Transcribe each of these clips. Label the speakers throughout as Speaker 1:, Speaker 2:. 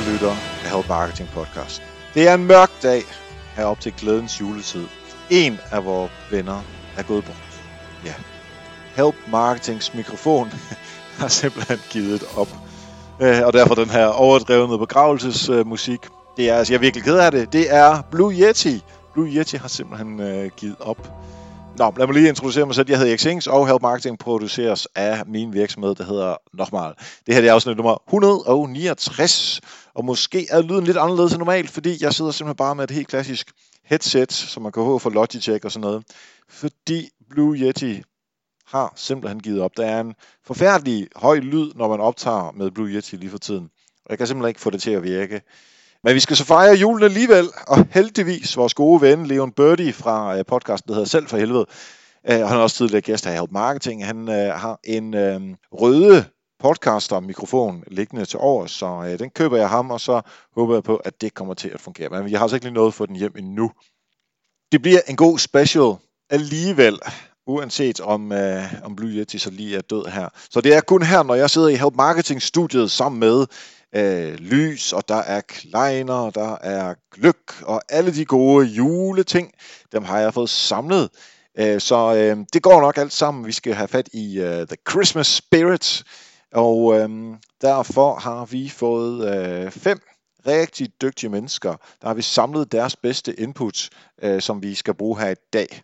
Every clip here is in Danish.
Speaker 1: kære lytter af Help Marketing Podcast. Det er en mørk dag herop til glædens juletid. En af vores venner er gået bort. Ja, Help Marketings mikrofon har simpelthen givet op. Øh, og derfor den her overdrevne begravelsesmusik. Det er, altså, jeg er virkelig ked af det. Det er Blue Yeti. Blue Yeti har simpelthen øh, givet op. Nå, lad mig lige introducere mig selv. Jeg hedder Erik Sings, og Help Marketing produceres af min virksomhed, der hedder Nochmal. Det her det er afsnit nummer 169, og måske er lyden lidt anderledes end normalt, fordi jeg sidder simpelthen bare med et helt klassisk headset, som man kan få for Logitech og sådan noget. Fordi Blue Yeti har simpelthen givet op. Der er en forfærdelig høj lyd, når man optager med Blue Yeti lige for tiden. Og jeg kan simpelthen ikke få det til at virke. Men vi skal så fejre julen alligevel, og heldigvis vores gode ven Leon Birdie fra øh, podcasten, der hedder Selv for helvede, øh, han er også tidligere gæst af Help Marketing, han øh, har en øh, røde podcaster-mikrofon liggende til over, så øh, den køber jeg ham, og så håber jeg på, at det kommer til at fungere. Men jeg har altså ikke lige noget for den hjem endnu. Det bliver en god special alligevel, uanset om, øh, om Blue Yeti så lige er død her. Så det er kun her, når jeg sidder i Help Marketing-studiet sammen med øh, lys, og der er kleiner, og der er gløk, og alle de gode juleting, dem har jeg fået samlet. Øh, så øh, det går nok alt sammen. Vi skal have fat i øh, The Christmas Spirit, og øh, derfor har vi fået øh, fem rigtig dygtige mennesker. Der har vi samlet deres bedste input, øh, som vi skal bruge her i dag.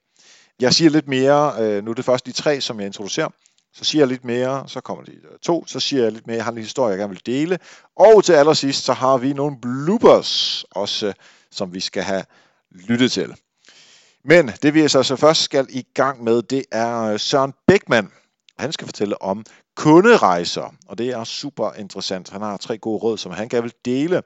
Speaker 1: Jeg siger lidt mere, øh, nu er det først de tre, som jeg introducerer. Så siger jeg lidt mere, så kommer de to, så siger jeg lidt mere, jeg har en historie, jeg gerne vil dele. Og til allersidst, så har vi nogle bloopers også, som vi skal have lyttet til. Men det vi så, så først skal i gang med, det er øh, Søren Beckmann. Han skal fortælle om kunderejser, og det er super interessant. Han har tre gode råd, som han gerne vil dele.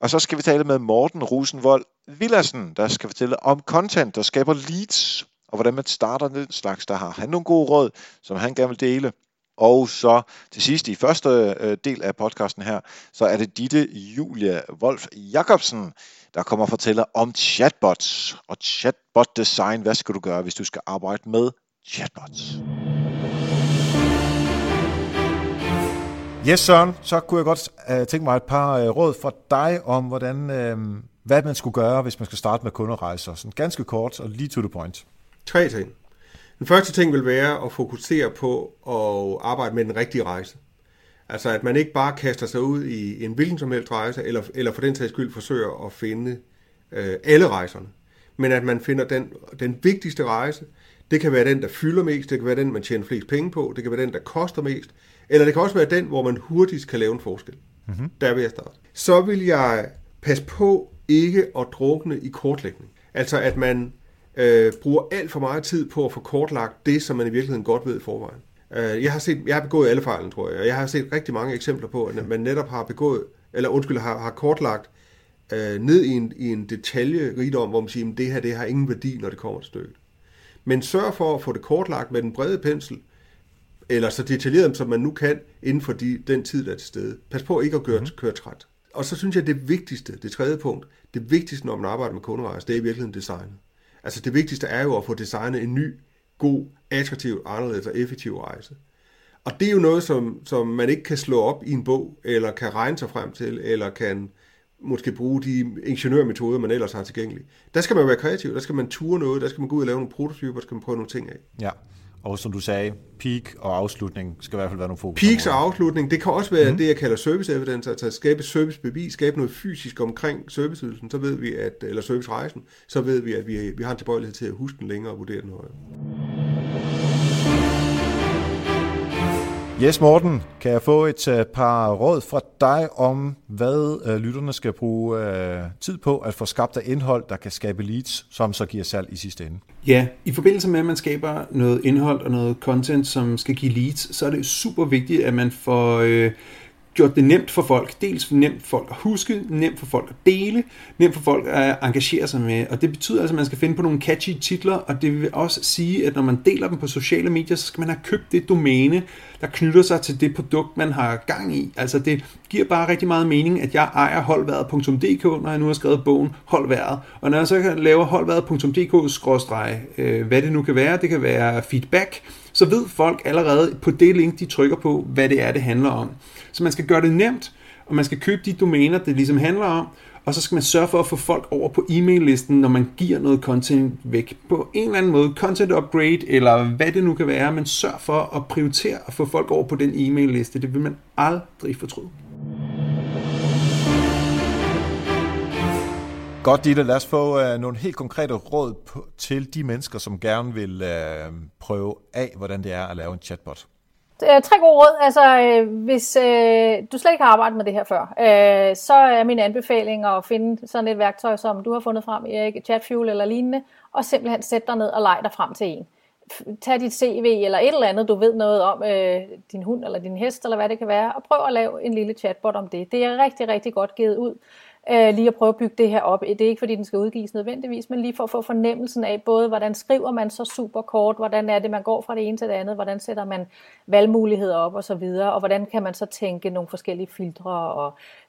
Speaker 1: Og så skal vi tale med Morten Rosenvold Villassen, der skal fortælle om content, der skaber leads og hvordan man starter den slags. Der har han nogle gode råd, som han gerne vil dele. Og så til sidst i første øh, del af podcasten her, så er det Ditte Julia Wolf Jacobsen, der kommer og fortæller om chatbots og chatbot design. Hvad skal du gøre, hvis du skal arbejde med chatbots? Yes, Søren, så kunne jeg godt uh, tænke mig et par uh, råd fra dig om, hvordan, uh, hvad man skulle gøre, hvis man skal starte med kunderejser. Sådan ganske kort og lige to the point.
Speaker 2: Tre ting. Den første ting vil være at fokusere på at arbejde med den rigtige rejse. Altså at man ikke bare kaster sig ud i en hvilken som helst rejse, eller, eller for den sags skyld forsøger at finde øh, alle rejserne. Men at man finder den, den vigtigste rejse. Det kan være den, der fylder mest, det kan være den, man tjener flest penge på, det kan være den, der koster mest, eller det kan også være den, hvor man hurtigst kan lave en forskel. Mm-hmm. Der vil jeg starte. Så vil jeg passe på ikke at drukne i kortlægning. Altså at man øh, bruger alt for meget tid på at få kortlagt det, som man i virkeligheden godt ved i forvejen. Øh, jeg har set, jeg har begået alle fejlen, tror jeg, og jeg har set rigtig mange eksempler på, at man netop har begået, eller undskyld, har, har kortlagt øh, ned i en, i en detaljerigdom, hvor man siger, at det her det har ingen værdi, når det kommer til stykket. Men sørg for at få det kortlagt med den brede pensel, eller så detaljeret, som man nu kan, inden for de, den tid, der er til stede. Pas på ikke at køre, mm. køre træt. Og så synes jeg, det vigtigste, det tredje punkt, det vigtigste, når man arbejder med kunderejse, det er i virkeligheden designet. Altså det vigtigste er jo at få designet en ny, god, attraktiv, anderledes og effektiv rejse. Og det er jo noget, som, som man ikke kan slå op i en bog, eller kan regne sig frem til, eller kan måske bruge de ingeniørmetoder, man ellers har tilgængelige. Der skal man være kreativ, der skal man ture noget, der skal man gå ud og lave nogle prototyper, der skal man prøve nogle ting af.
Speaker 1: Ja, og som du sagde, peak og afslutning skal i hvert fald være nogle fokus.
Speaker 2: Peaks og afslutning, det kan også være mm. det, jeg kalder service evidence, altså at skabe servicebevis, skabe noget fysisk omkring serviceydelsen, så ved vi, at, eller servicerejsen, så ved vi, at vi, vi har en tilbøjelighed til at huske den længere og vurdere den højere.
Speaker 1: Yes, Morten, kan jeg få et øh, par råd fra dig om, hvad øh, lytterne skal bruge øh, tid på at få skabt af indhold, der kan skabe leads, som så giver salg i sidste ende?
Speaker 3: Ja, i forbindelse med, at man skaber noget indhold og noget content, som skal give leads, så er det super vigtigt, at man får... Øh gjort det nemt for folk. Dels nemt for folk at huske, nemt for folk at dele, nemt for folk at engagere sig med. Og det betyder altså, at man skal finde på nogle catchy titler, og det vil også sige, at når man deler dem på sociale medier, så skal man have købt det domæne, der knytter sig til det produkt, man har gang i. Altså det giver bare rigtig meget mening, at jeg ejer holdværet.dk, når jeg nu har skrevet bogen Holdværet. Og når jeg så laver holdværet.dk, øh, hvad det nu kan være, det kan være feedback, så ved folk allerede på det link, de trykker på, hvad det er, det handler om. Så man skal gøre det nemt, og man skal købe de domæner, det ligesom handler om, og så skal man sørge for at få folk over på e-mail-listen, når man giver noget content væk. På en eller anden måde, content upgrade, eller hvad det nu kan være, men sørg for at prioritere at få folk over på den e-mail-liste. Det vil man aldrig fortryde.
Speaker 4: Godt, Ditte. Lad os få øh, nogle helt konkrete råd på, til de mennesker, som gerne vil øh, prøve af, hvordan det er at lave en chatbot.
Speaker 5: Øh, tre gode råd. Altså, øh, hvis øh, du slet ikke har arbejdet med det her før, øh, så er min anbefaling at finde sådan et værktøj, som du har fundet frem, Erik, Chatfuel eller lignende, og simpelthen sætte dig ned og lege dig frem til en. Tag dit CV eller et eller andet, du ved noget om, øh, din hund eller din hest, eller hvad det kan være, og prøv at lave en lille chatbot om det. Det er rigtig, rigtig godt givet ud øh, lige at prøve at bygge det her op. Det er ikke fordi, den skal udgives nødvendigvis, men lige for at få fornemmelsen af både, hvordan skriver man så super kort, hvordan er det, man går fra det ene til det andet, hvordan sætter man valgmuligheder op og så videre, og hvordan kan man så tænke nogle forskellige filtre og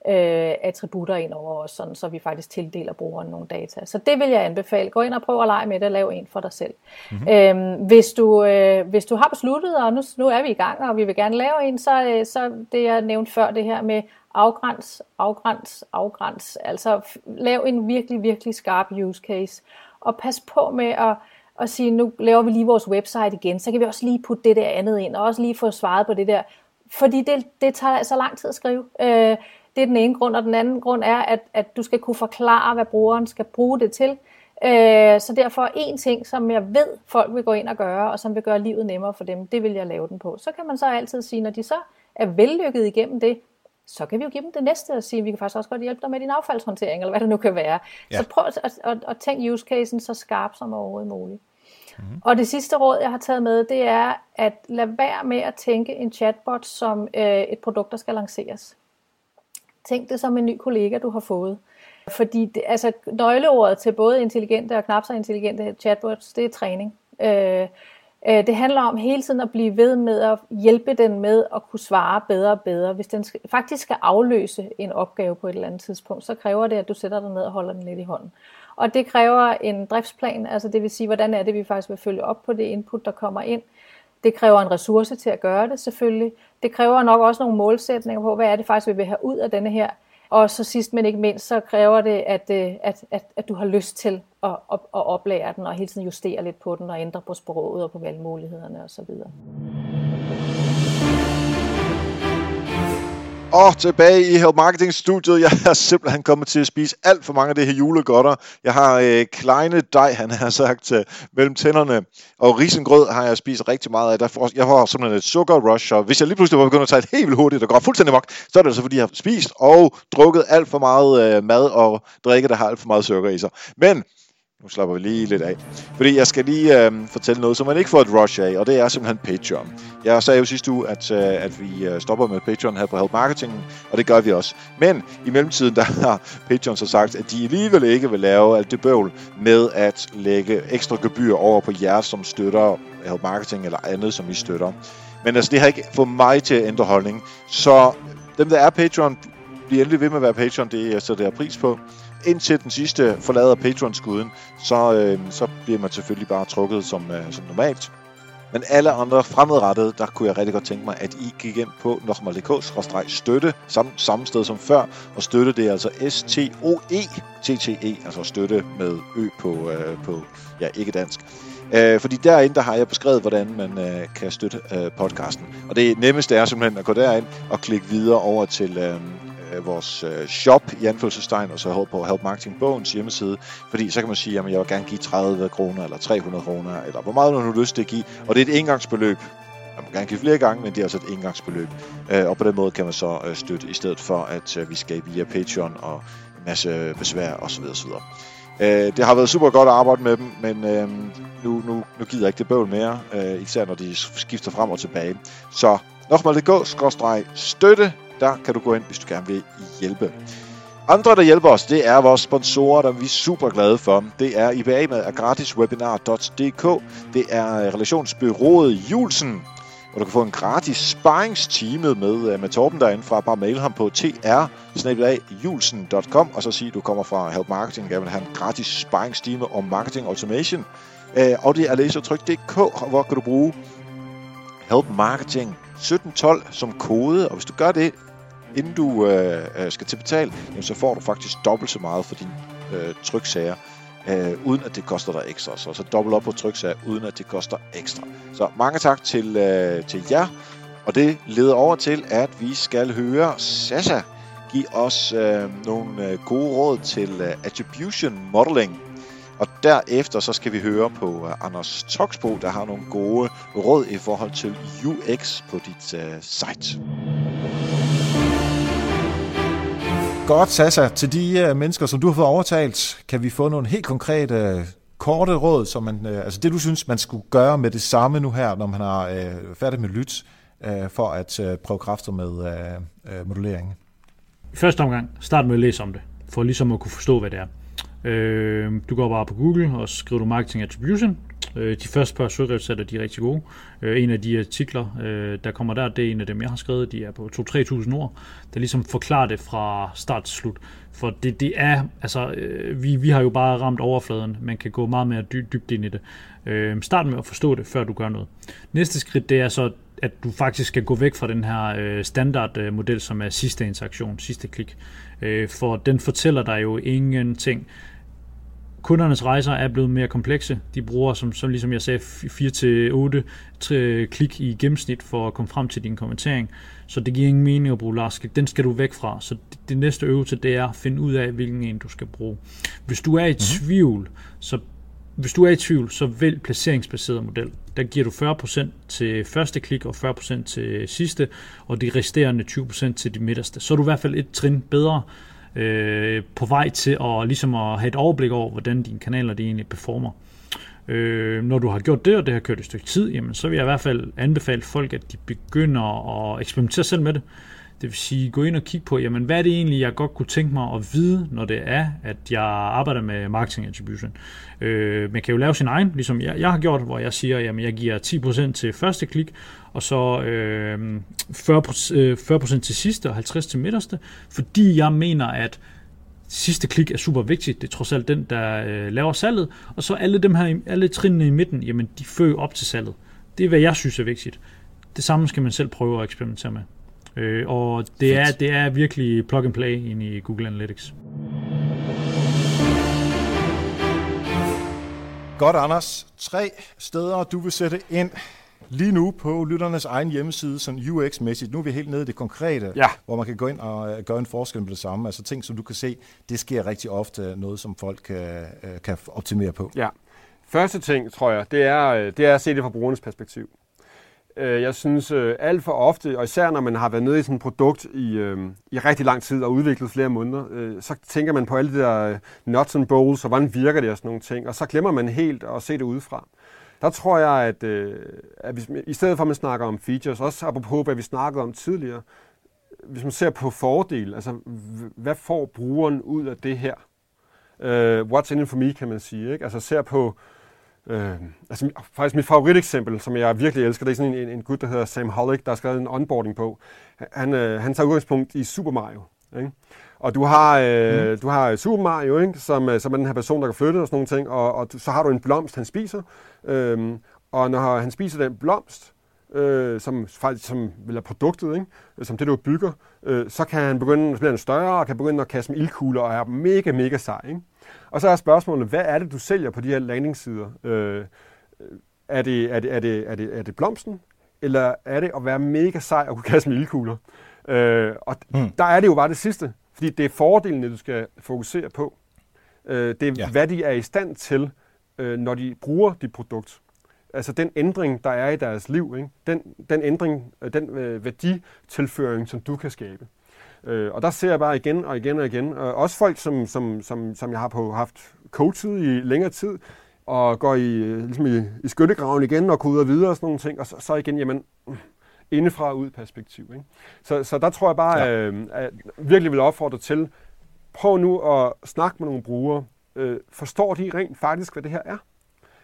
Speaker 5: øh, attributter ind over os, sådan, så vi faktisk tildeler brugeren nogle data. Så det vil jeg anbefale. Gå ind og prøv at lege med det og lave en for dig selv. Mm-hmm. Øhm, hvis, du, øh, hvis du har besluttet, og nu, nu er vi i gang, og vi vil gerne lave en, så, øh, så det jeg nævnte før, det her med afgræns, afgræns, afgræns. Altså lav en virkelig, virkelig skarp use case. Og pas på med at, at sige, nu laver vi lige vores website igen, så kan vi også lige putte det der andet ind, og også lige få svaret på det der. Fordi det, det tager så lang tid at skrive. Øh, det er den ene grund, og den anden grund er, at, at du skal kunne forklare, hvad brugeren skal bruge det til. Øh, så derfor en ting, som jeg ved, folk vil gå ind og gøre, og som vil gøre livet nemmere for dem, det vil jeg lave den på. Så kan man så altid sige, når de så er vellykket igennem det, så kan vi jo give dem det næste og sige, at vi kan faktisk også godt hjælpe dig med din affaldshåndtering, eller hvad det nu kan være. Ja. Så prøv at, at, at, at tænke use casen så skarp som overhovedet muligt. Mm-hmm. Og det sidste råd, jeg har taget med, det er at lade være med at tænke en chatbot som øh, et produkt, der skal lanceres. Tænk det som en ny kollega, du har fået. Fordi det, altså, nøgleordet til både intelligente og knap så intelligente chatbots, det er træning. Øh, Øh, det handler om hele tiden at blive ved med at hjælpe den med at kunne svare bedre og bedre. Hvis den faktisk skal afløse en opgave på et eller andet tidspunkt, så kræver det, at du sætter dig ned og holder den lidt i hånden. Og det kræver en driftsplan, altså det vil sige, hvordan er det, vi faktisk vil følge op på det input, der kommer ind. Det kræver en ressource til at gøre det selvfølgelig. Det kræver nok også nogle målsætninger på, hvad er det faktisk, vi vil have ud af denne her og så sidst men ikke mindst, så kræver det, at, øh, at, at, at du har lyst til at, at, at oplære den, og hele tiden justere lidt på den, og ændre på sproget og på valgmulighederne osv.
Speaker 1: Og tilbage i Help Marketing studiet. Jeg er simpelthen kommet til at spise alt for mange af det her julegodter. Jeg har øh, kleine dej, han har sagt, øh, mellem tænderne. Og risengrød har jeg spist rigtig meget af. Derfor, jeg har simpelthen et sukker rush. Og hvis jeg lige pludselig var begyndt at tage et helt vildt hurtigt, der går fuldstændig mok, så er det altså fordi, jeg har spist og drukket alt for meget øh, mad og drikke, der har alt for meget sukker i sig. Men nu slapper vi lige lidt af. Fordi jeg skal lige øh, fortælle noget, som man ikke får et rush af, og det er simpelthen Patreon. Jeg sagde jo sidste uge, at, øh, at vi øh, stopper med Patreon her på Help Marketing, og det gør vi også. Men i mellemtiden, der har Patreon så sagt, at de alligevel ikke vil lave alt det bøvl med at lægge ekstra gebyr over på jer, som støtter Help Marketing eller andet, som vi støtter. Men altså, det har ikke fået mig til at ændre holdning. Så dem, der er Patreon, bliver endelig ved med at være Patreon, det er jeg så der pris på indtil den sidste forlader Patreon-skuden, så, øh, så bliver man selvfølgelig bare trukket som, øh, som normalt. Men alle andre fremadrettede, der kunne jeg rigtig godt tænke mig, at I gik ind på nokmal.dk-støtte, samme, samme sted som før, og støtte det er altså S-T-O-E-T-T-E, altså støtte med Ø på, øh, på ja, ikke dansk. Øh, fordi derinde, der har jeg beskrevet, hvordan man øh, kan støtte øh, podcasten. Og det nemmeste er simpelthen at gå derind og klikke videre over til, øh, øh, vores øh, shop i anfølgelsestegn, og så håber på Help Marketing Bogens hjemmeside, fordi så kan man sige, at jeg vil gerne give 30 kroner, eller 300 kroner, eller hvor meget man har lyst til at give, og det er et engangsbeløb. Man må gerne give flere gange, men det er altså et engangsbeløb. Øh, og på den måde kan man så øh, støtte, i stedet for at øh, vi skal via Patreon og en masse besvær osv. osv. Det har været super godt at arbejde med dem, men nu, nu, nu gider jeg ikke det bøvl mere, især når de skifter frem og tilbage. Så nok der kan du gå ind, hvis du gerne vil hjælpe. Andre, der hjælper os, det er vores sponsorer, der vi er super glade for. Det er IBA med gratiswebinar.dk. Det er øh, relationsbyrået Julsen, hvor du kan få en gratis sparringstime med, øh, med Torben derinde fra. Bare mail ham på tr og så sige, at du kommer fra Help Marketing Jeg vil have en gratis sparringstime om marketing automation. Øh, og det er læsertryk.dk, hvor kan du bruge Help Marketing 1712 som kode, og hvis du gør det, inden du øh, øh skal til betale, jamen, så får du faktisk dobbelt så meget for dine øh, tryksager, øh, uden at det koster dig ekstra. Så, så dobbelt op på tryksager, uden at det koster ekstra. Så mange tak til, øh, til jer, og det leder over til, at vi skal høre Sasa give os øh, nogle øh, gode råd til øh, attribution modeling. Og derefter så skal vi høre på øh, Anders Toksbo, der har nogle gode råd i forhold til UX på dit øh, site.
Speaker 4: Godt, Sasa. Til de uh, mennesker, som du har fået overtalt, kan vi få nogle helt konkrete, uh, korte råd, som man, uh, altså det du synes, man skulle gøre med det samme nu her, når man har uh, færdig med lyt, uh, for at uh, prøve kræfter med uh, uh, modelleringen?
Speaker 6: I første omgang, start med at læse om det, for ligesom at kunne forstå, hvad det er. Øh, du går bare på Google og skriver du Marketing Attribution. Øh, de første par søgeresultater de er rigtig gode. Øh, en af de artikler, øh, der kommer der, det er en af dem, jeg har skrevet. De er på 2-3.000 ord, der ligesom forklarer det fra start til slut. For det, det er, altså, øh, vi, vi har jo bare ramt overfladen. Man kan gå meget mere dy, dybt ind i det. Øh, start med at forstå det, før du gør noget. Næste skridt, det er så at du faktisk skal gå væk fra den her øh, standardmodel, øh, som er sidste interaktion, sidste klik. Øh, for den fortæller dig jo ingenting. Kundernes rejser er blevet mere komplekse. De bruger, som, som ligesom jeg sagde, 4-8 klik i gennemsnit for at komme frem til din kommentering. Så det giver ingen mening at bruge last Den skal du væk fra. Så det, det næste øvelse, det er at finde ud af, hvilken en du skal bruge. Hvis du er i mhm. tvivl, så hvis du er i tvivl, så vælg placeringsbaseret model. Der giver du 40% til første klik og 40% til sidste, og de resterende 20% til de midterste. Så er du i hvert fald et trin bedre øh, på vej til at, ligesom at have et overblik over, hvordan dine kanaler de egentlig performer. Øh, når du har gjort det, og det har kørt et stykke tid, jamen, så vil jeg i hvert fald anbefale folk, at de begynder at eksperimentere selv med det. Det vil sige, gå ind og kigge på, jamen, hvad er det egentlig, jeg godt kunne tænke mig at vide, når det er, at jeg arbejder med marketing attribution. Øh, man kan jo lave sin egen, ligesom jeg, jeg har gjort, hvor jeg siger, jamen, jeg giver 10% til første klik, og så øh, 40%, 40% øh, til sidste og 50% til midterste, fordi jeg mener, at sidste klik er super vigtigt. Det er trods alt den, der øh, laver salget. Og så alle dem her, alle trinene i midten, jamen de fører op til salget. Det er, hvad jeg synes er vigtigt. Det samme skal man selv prøve at eksperimentere med. Øh, og det er, det er virkelig plug and play ind i Google Analytics.
Speaker 4: Godt, Anders. Tre steder, du vil sætte ind lige nu på lytternes egen hjemmeside, sådan UX-mæssigt. Nu er vi helt nede i det konkrete, ja. hvor man kan gå ind og øh, gøre en forskel på det samme. Altså ting, som du kan se, det sker rigtig ofte noget, som folk kan, øh, kan optimere på.
Speaker 7: Ja. Første ting, tror jeg, det er, øh, det er at se det fra brugernes perspektiv. Øh, jeg synes øh, alt for ofte, og især når man har været nede i sådan et produkt i, øh, i rigtig lang tid og udviklet flere måneder, øh, så tænker man på alle de der øh, nuts and bolts, og hvordan virker det og sådan nogle ting, og så glemmer man helt at se det udefra. Der tror jeg, at, øh, at hvis, i stedet for at man snakker om features, også apropos hvad vi snakkede om tidligere, hvis man ser på fordel, altså hvad får brugeren ud af det her? Uh, what's in it for me, kan man sige. Ikke? Altså ser på, Øh, altså, faktisk mit favoriteksempel, som jeg virkelig elsker, det er sådan en, en gut, der hedder Sam Hollick, der har skrevet en onboarding på. Han, øh, han tager udgangspunkt i Super Mario. Ikke? Og du har, øh, mm. du har Super Mario, ikke? Som, øh, som er den her person, der kan flytte og sådan nogle ting, og, og så har du en blomst, han spiser. Øh, og når han spiser den blomst, øh, som faktisk som vil produktet, ikke? som det du bygger, øh, så kan han begynde at blive større, og kan begynde at kaste med ildkugler, og er mega, mega sej. Ikke? Og så er spørgsmålet, hvad er det, du sælger på de her landingssider? Øh, er, det, er, det, er, det, er, det, er det blomsten, eller er det at være mega sej og kunne kaste med ildkugler? Øh, og mm. der er det jo bare det sidste, fordi det er fordelene, du skal fokusere på. Øh, det er, ja. hvad de er i stand til, øh, når de bruger dit produkt. Altså den ændring, der er i deres liv, ikke? Den, den ændring, øh, den øh, værditilføring, som du kan skabe. Øh, og der ser jeg bare igen og igen og igen, øh, også folk, som, som, som, som jeg har på, haft coachet i længere tid, og går i, øh, ligesom i, i skyttegraven igen og koder videre og sådan nogle ting, og så, så igen, jamen, indefra ud perspektiv. Ikke? Så, så der tror jeg bare, ja. øh, at virkelig vil opfordre til, prøv nu at snakke med nogle brugere. Øh, forstår de rent faktisk, hvad det her er?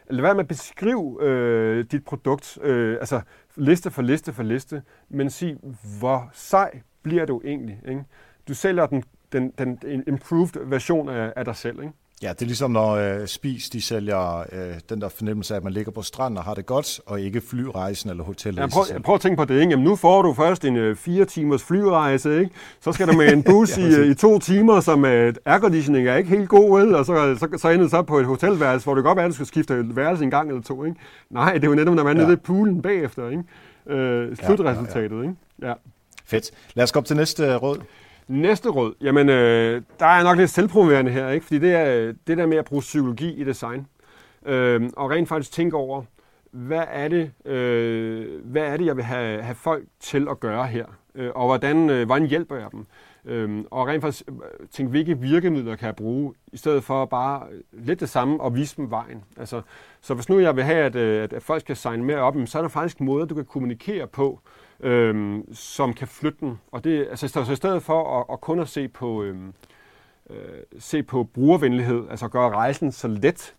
Speaker 7: Eller hvad med at beskrive øh, dit produkt, øh, altså liste for liste for liste, men sig, hvor sej bliver du egentlig? Ikke? Du sælger den, den, den improved version af, af dig selv. Ikke?
Speaker 4: Ja, det er ligesom når øh, Spis, de sælger øh, den der fornemmelse af, at man ligger på stranden og har det godt, og ikke flyrejsen eller hotellet
Speaker 7: Ja, prøv, prøv at tænke på det, ikke? Jamen, nu får du først en øh, fire timers flyrejse, ikke? Så skal du med en bus
Speaker 4: Ja,
Speaker 7: i, øh, i to timer, som øh, airconditioning er ikke helt god, vel? Og så, så, så ender du så på et hotelværelse, hvor det godt være, at du skal skifte værelse en gang eller to, ikke? Nej, det er jo netop, når man er
Speaker 4: Ja.
Speaker 7: nede i poolen bagefter, ikke? Øh, slutresultatet, ikke? Ja.
Speaker 4: Fedt. Lad os gå op til næste øh, råd.
Speaker 7: Næste råd, jamen øh, der er nok lidt selvpromoverende her, ikke? fordi det er øh, det der med at bruge psykologi i design. Øh, og rent faktisk tænke over, hvad er det, øh, hvad er det jeg vil have, have folk til at gøre her? Øh, og hvordan, øh, hvordan hjælper jeg dem? Øh, og rent faktisk øh, tænke, hvilke virkemidler kan jeg bruge, i stedet for bare lidt det samme og vise dem vejen. Altså, så hvis nu jeg vil have, at, at, folk skal signe mere op, så er der faktisk måder, du kan kommunikere på, øhm, som kan flytte den. Og det, altså, så i stedet for at, at kun at se på, øhm, øh, se på brugervenlighed, altså gøre rejsen så let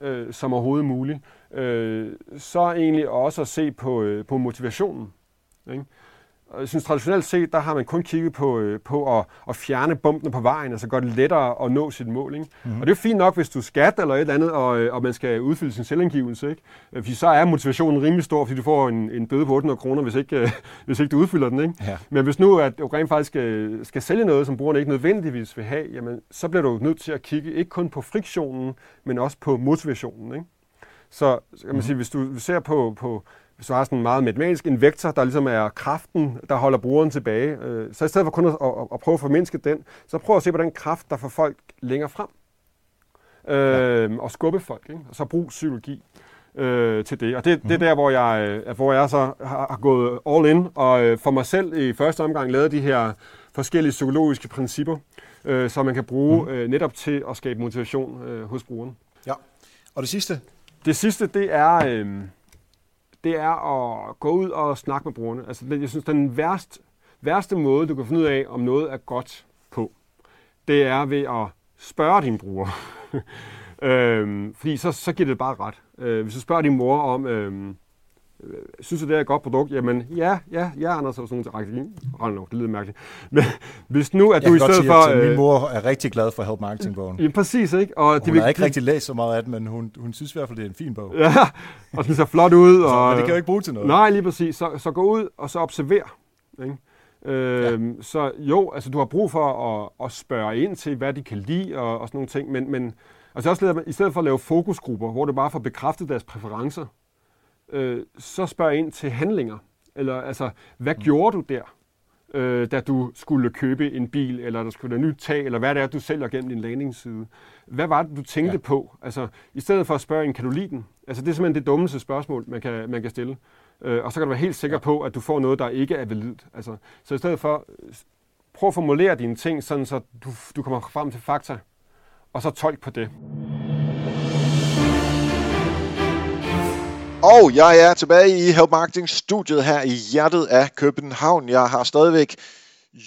Speaker 7: øh, som overhovedet muligt, øh, så egentlig også at se på, øh, på motivationen. Ikke? Og jeg synes traditionelt set, der har man kun kigget på, øh, på at, at fjerne bumpene på vejen, altså gøre det lettere at nå sit mål. Ikke? Mm. Og det er fint nok, hvis du skat eller et eller andet, og, øh, og man skal udfylde sin selvangivelse. Ikke? Øh, Fordi så er motivationen rimelig stor, fordi du får en, en bøde på 800 kroner, hvis ikke, øh, hvis ikke du udfylder den. Ikke?
Speaker 4: Ja.
Speaker 7: Men hvis nu at du rent faktisk skal, skal sælge noget, som brugerne ikke nødvendigvis vil have, jamen, så bliver du nødt til at kigge ikke kun på friktionen, men også på motivationen. Ikke? Så så kan man sige, hvis du ser på, på har sådan en meget matematisk en vektor, der ligesom er kraften, der holder brugeren tilbage, øh, så i stedet for kun at, at, at prøve at formindske den, så prøv at se på den kraft, der får folk længere frem. Øh, og skubbe folk, ikke? og så brug psykologi øh, til det. Og det, det er der, hvor jeg, øh, hvor jeg så har, har gået all in, og øh, for mig selv i første omgang lavet de her forskellige psykologiske principper, øh, som man kan bruge øh, netop til at skabe motivation øh, hos brugeren.
Speaker 4: Ja. Og det sidste?
Speaker 7: Det sidste, det er, øh, det er at gå ud og snakke med brugerne. Altså, jeg synes, den værste, værste måde, du kan finde ud af, om noget er godt på, det er ved at spørge din brugere. øhm, fordi så, så giver det bare ret. Øh, hvis du spørger din mor om, øhm, synes du, det er et godt produkt? Jamen, ja, ja, ja, Anders, og sådan nogle ting. Hold nu, det lyder mærkeligt. Men hvis nu, at
Speaker 4: Jeg
Speaker 7: du i stedet
Speaker 4: sige,
Speaker 7: for...
Speaker 4: min
Speaker 7: øh,
Speaker 4: mor er rigtig glad for Help Marketing-bogen.
Speaker 7: Ja, præcis, ikke? Og
Speaker 4: Hun har ikke rigtig læst så meget af den, men hun, hun synes i hvert fald, det er en fin bog.
Speaker 7: Ja, og den ser flot ud.
Speaker 4: Så,
Speaker 7: og,
Speaker 4: men det kan jo ikke bruge til noget.
Speaker 7: Nej, lige præcis. Så, så gå ud og så observer. Ikke? Øhm, ja. Så jo, altså du har brug for at, at spørge ind til, hvad de kan lide og, og sådan nogle ting, men, men altså også i stedet for at lave fokusgrupper, hvor det bare får bekræftet deres præferencer, øh, så spørg ind til handlinger. Eller altså, hvad mm. gjorde du der, øh, da du skulle købe en bil, eller der skulle være nyt tag, eller hvad det er, du sælger gennem din landingsside? Hvad var det, du tænkte ja. på? Altså, i stedet for at spørge en, kan du lide den? Altså, det er simpelthen det dummeste spørgsmål, man kan, man kan stille. Øh, og så kan du være helt sikker ja. på, at du får noget, der ikke er validt. Altså, så i stedet for, prøv at formulere dine ting, sådan så du, du kommer frem til fakta, og så tolk på det.
Speaker 1: Og jeg er tilbage i Help Marketing studiet her i hjertet af København. Jeg har stadigvæk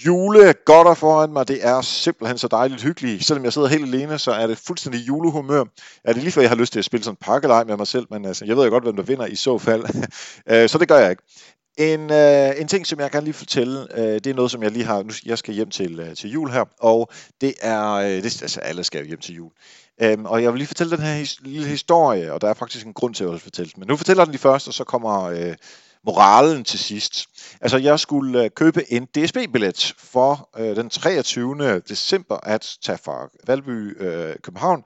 Speaker 1: julegodter foran mig. Det er simpelthen så dejligt hyggeligt. Selvom jeg sidder helt alene, så er det fuldstændig julehumør. Er det lige før, jeg har lyst til at spille sådan en pakkelej med mig selv, men altså, jeg ved jo godt, hvem der vinder i så fald. Øh, så det gør jeg ikke. En, øh, en ting, som jeg kan lige fortælle, øh, det er noget, som jeg lige har, nu jeg skal hjem til, øh, til jul her, og det er, øh, det, altså alle skal jo hjem til jul. Øhm, og jeg vil lige fortælle den her his, lille historie, og der er faktisk en grund til at fortælle den. Men nu fortæller den lige først, og så kommer øh, moralen til sidst. Altså, jeg skulle øh, købe en DSB-billet for øh, den 23. december at tage fra Valby, øh, København,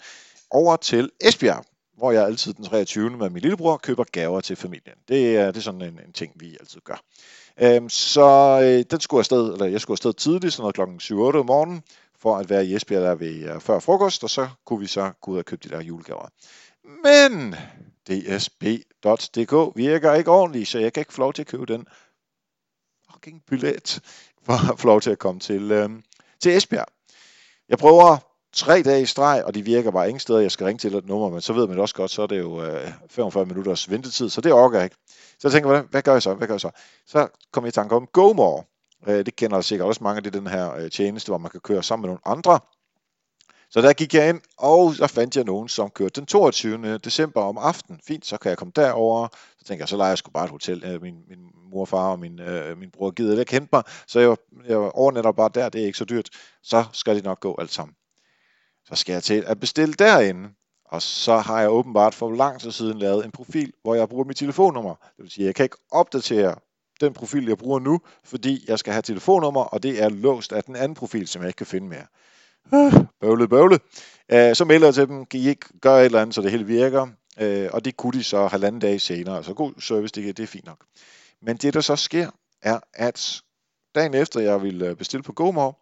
Speaker 1: over til Esbjerg, hvor jeg altid den 23. med min lillebror køber gaver til familien. Det er, det er sådan en, en ting, vi altid gør. Øhm, så øh, den skulle afsted, eller jeg skulle afsted tidligt, sådan noget klokken 7-8 om morgenen, for at være i Esbjerg der ved uh, før frokost, og så kunne vi så gå ud og købe de der julegaver. Men dsb.dk virker ikke ordentligt, så jeg kan ikke få lov til at købe den fucking billet, for at få lov til at komme til, øh, til Esbjerg. Jeg prøver tre dage i streg, og de virker bare ingen steder, jeg skal ringe til et nummer, men så ved man også godt, så er det jo øh, 45 minutters ventetid, så det orker jeg ikke. Så jeg tænker, hvad, hvad gør jeg så? Hvad gør jeg så? Så kommer jeg i tanke om GoMore. Øh, det kender sikkert også mange, det er den her øh, tjeneste, hvor man kan køre sammen med nogle andre. Så der gik jeg ind, og så fandt jeg nogen, som kørte den 22. december om aftenen. Fint, så kan jeg komme derover. Så tænker jeg, så leger jeg sgu bare et hotel. Øh, Min, min mor, far og min, øh, min bror gider ikke hente mig, så jeg, jeg overnatter bare der, det er ikke så dyrt. Så skal det nok gå alt sammen. Så skal jeg til at bestille derinde. Og så har jeg åbenbart for lang tid siden lavet en profil, hvor jeg bruger mit telefonnummer. Det vil sige, at jeg kan ikke opdatere den profil, jeg bruger nu, fordi jeg skal have telefonnummer, og det er låst af den anden profil, som jeg ikke kan finde mere. Øh, bøvlet, bøvlet. Øh, så melder jeg til dem, kan I ikke gøre et eller andet, så det hele virker? Øh, og det kunne de så halvanden dag senere. Så god service, det, det er fint nok. Men det, der så sker, er, at dagen efter jeg vil øh, bestille på GoMore,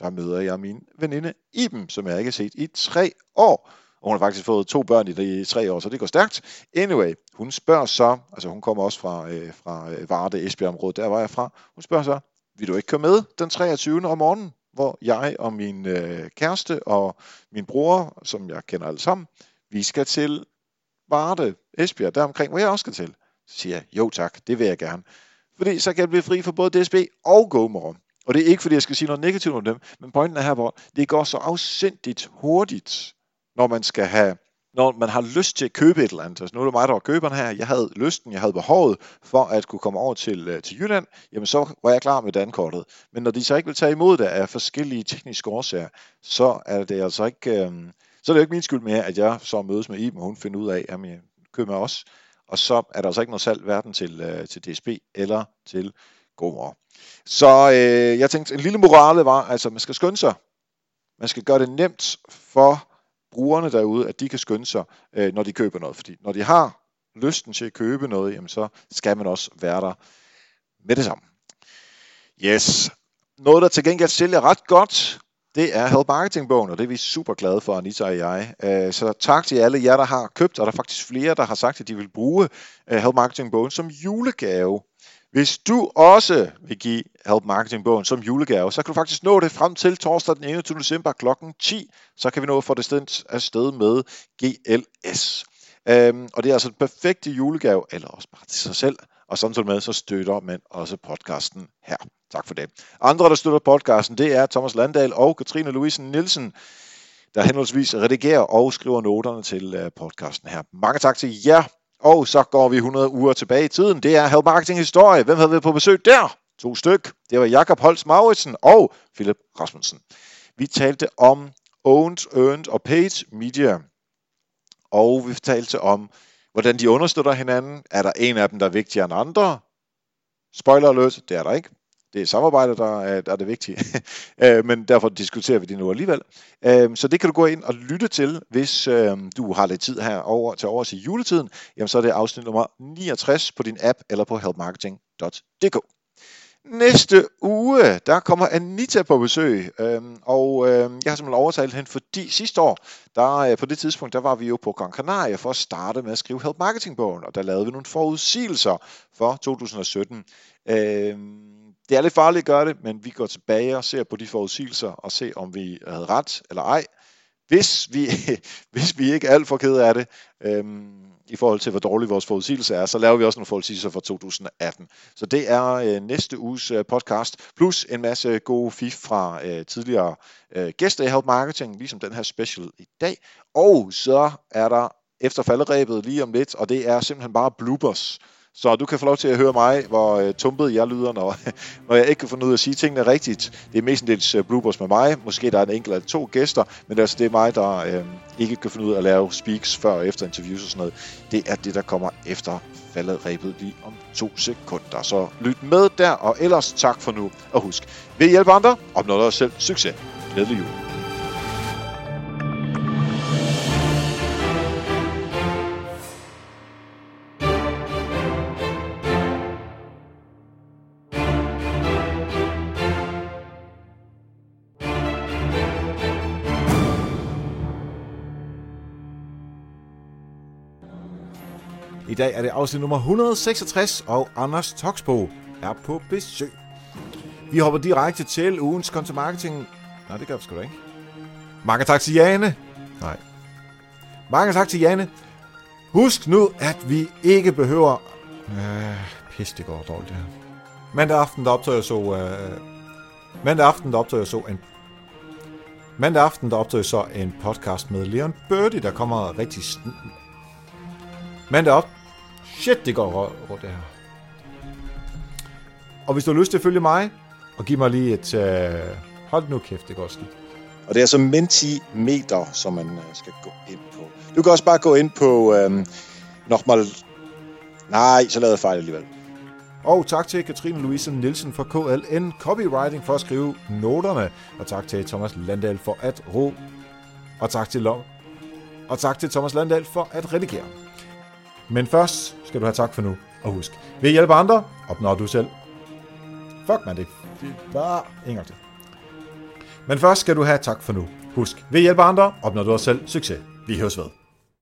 Speaker 1: der møder jeg min veninde Iben, som jeg ikke har set i tre år. Og hun har faktisk fået to børn i de tre år, så det går stærkt. Anyway, hun spørger så, altså hun kommer også fra, øh, fra øh, Varde, Esbjerg-området, der var jeg fra. Hun spørger så, vil du ikke køre med den 23. om morgenen, hvor jeg og min øh, kæreste og min bror, som jeg kender alle sammen, vi skal til Varde, Esbjerg, der omkring, hvor jeg også skal til. Så siger jeg, jo tak, det vil jeg gerne. Fordi så kan jeg blive fri for både DSB og GoMorgen. Og det er ikke, fordi jeg skal sige noget negativt om dem, men pointen er her, hvor det går så afsindigt hurtigt, når man skal have når man har lyst til at købe et eller andet. Altså nu er det mig, der var køberen her. Jeg havde lysten, jeg havde behovet for at kunne komme over til, øh, til Jylland. Jamen så var jeg klar med dankortet. Men når de så ikke vil tage imod det af forskellige tekniske årsager, så er det altså ikke, øh, så er det ikke min skyld mere, at jeg så mødes med Iben, og hun finder ud af, at jeg køber med os. Og så er der altså ikke noget salg hverken til, øh, til DSB eller til GoMore. Så øh, jeg tænkte, en lille morale var, altså man skal skynde sig. Man skal gøre det nemt for brugerne derude, at de kan skynde sig, øh, når de køber noget. Fordi når de har lysten til at købe noget, jamen så skal man også være der med det samme. Yes. Noget, der til gengæld sælger ret godt, det er Help Marketing-bogen, og det er vi super glade for, Anita og jeg. Øh, så tak til alle jer, der har købt, og der er faktisk flere, der har sagt, at de vil bruge øh, Help Marketing-bogen som julegave. Hvis du også vil give Help Marketing bogen som julegave, så kan du faktisk nå det frem til torsdag den 21. december kl. 10. Så kan vi nå at få det afsted med GLS. Øhm, og det er altså den perfekt julegave, eller også bare til sig selv. Og samtidig med, så støtter man også podcasten her. Tak for det. Andre, der støtter podcasten, det er Thomas Landahl og Katrine Louise Nielsen, der henholdsvis redigerer og skriver noterne til øh, podcasten her. Mange tak til jer. Og så går vi 100 uger tilbage i tiden. Det er Help Marketing Historie. Hvem havde vi på besøg der? To styk. Det var Jakob Holst Mauritsen og Philip Rasmussen. Vi talte om Owned, Earned og Paid Media. Og vi talte om, hvordan de understøtter hinanden. Er der en af dem, der er vigtigere end andre? Spoiler alert, det er der ikke. Det er samarbejde, der er, der er det vigtige. Øh, men derfor diskuterer vi det nu alligevel. Øh, så det kan du gå ind og lytte til, hvis øh, du har lidt tid her over, til over til juletiden. Jamen, så er det afsnit nummer 69 på din app eller på helpmarketing.dk. Næste uge, der kommer Anita på besøg, øhm, og øhm, jeg har simpelthen overtalt hende, fordi sidste år, der, øh, på det tidspunkt, der var vi jo på Gran Canaria for at starte med at skrive Help Marketing-bogen, og der lavede vi nogle forudsigelser for 2017. Øhm, det er lidt farligt at gøre det, men vi går tilbage og ser på de forudsigelser og ser, om vi havde ret eller ej. Hvis vi, hvis vi ikke er alt for kede af det, øhm, i forhold til, hvor dårlig vores forudsigelse er, så laver vi også nogle forudsigelser for 2018. Så det er øh, næste uges øh, podcast, plus en masse gode fif fra øh, tidligere øh, gæster i Help Marketing, ligesom den her special i dag. Og så er der efter falderæbet lige om lidt, og det er simpelthen bare bloopers. Så du kan få lov til at høre mig, hvor øh, tumpet jeg lyder, når, når jeg ikke kan finde ud af at sige tingene rigtigt. Det er mestendels øh, uh, bloopers med mig. Måske der er en enkelt eller to gæster, men altså, det er mig, der øh, ikke kan finde ud af at lave speaks før og efter interviews og sådan noget. Det er det, der kommer efter faldet rebet lige om to sekunder. Så lyt med der, og ellers tak for nu. Og husk, vil hjælpe andre, opnår dig selv succes. Glædelig jul.
Speaker 4: Dag er det afsnit nummer 166, og Anders Toksbo er på besøg. Vi hopper direkte til ugens kontomarketing. marketing. Nej, det gør vi sgu da ikke. Mange tak til Jane. Nej. Mange tak til Jane. Husk nu, at vi ikke behøver... Øh, pis, det går dårligt det her. Mandag aften, der optog jeg så... Øh, mandag aften, der optog jeg så en... Mandag aften, der optog jeg så en podcast med Leon Birdie, der kommer rigtig... Mandag op, Shit, det går rundt det her. Og hvis du har lyst til at følge mig, og give mig lige et... Uh... Hold nu kæft, det går skidt.
Speaker 8: Og det er så Mentimeter, som man øh, skal gå ind på. Du kan også bare gå ind på øh, nochmal... Nej, så lavede jeg fejl alligevel.
Speaker 1: Og tak til Katrine Louise Nielsen fra KLN Copywriting for at skrive noterne. Og tak til Thomas Landahl for at ro. Og tak til Long. Og tak til Thomas Landahl for at redigere. Men først skal du have tak for nu. Og husk, ved at hjælpe andre, opnår du selv. Fuck man, det er bare en gang til. Men først skal du have tak for nu. Husk, ved at hjælpe andre, opnår du også selv succes. Vi høres ved.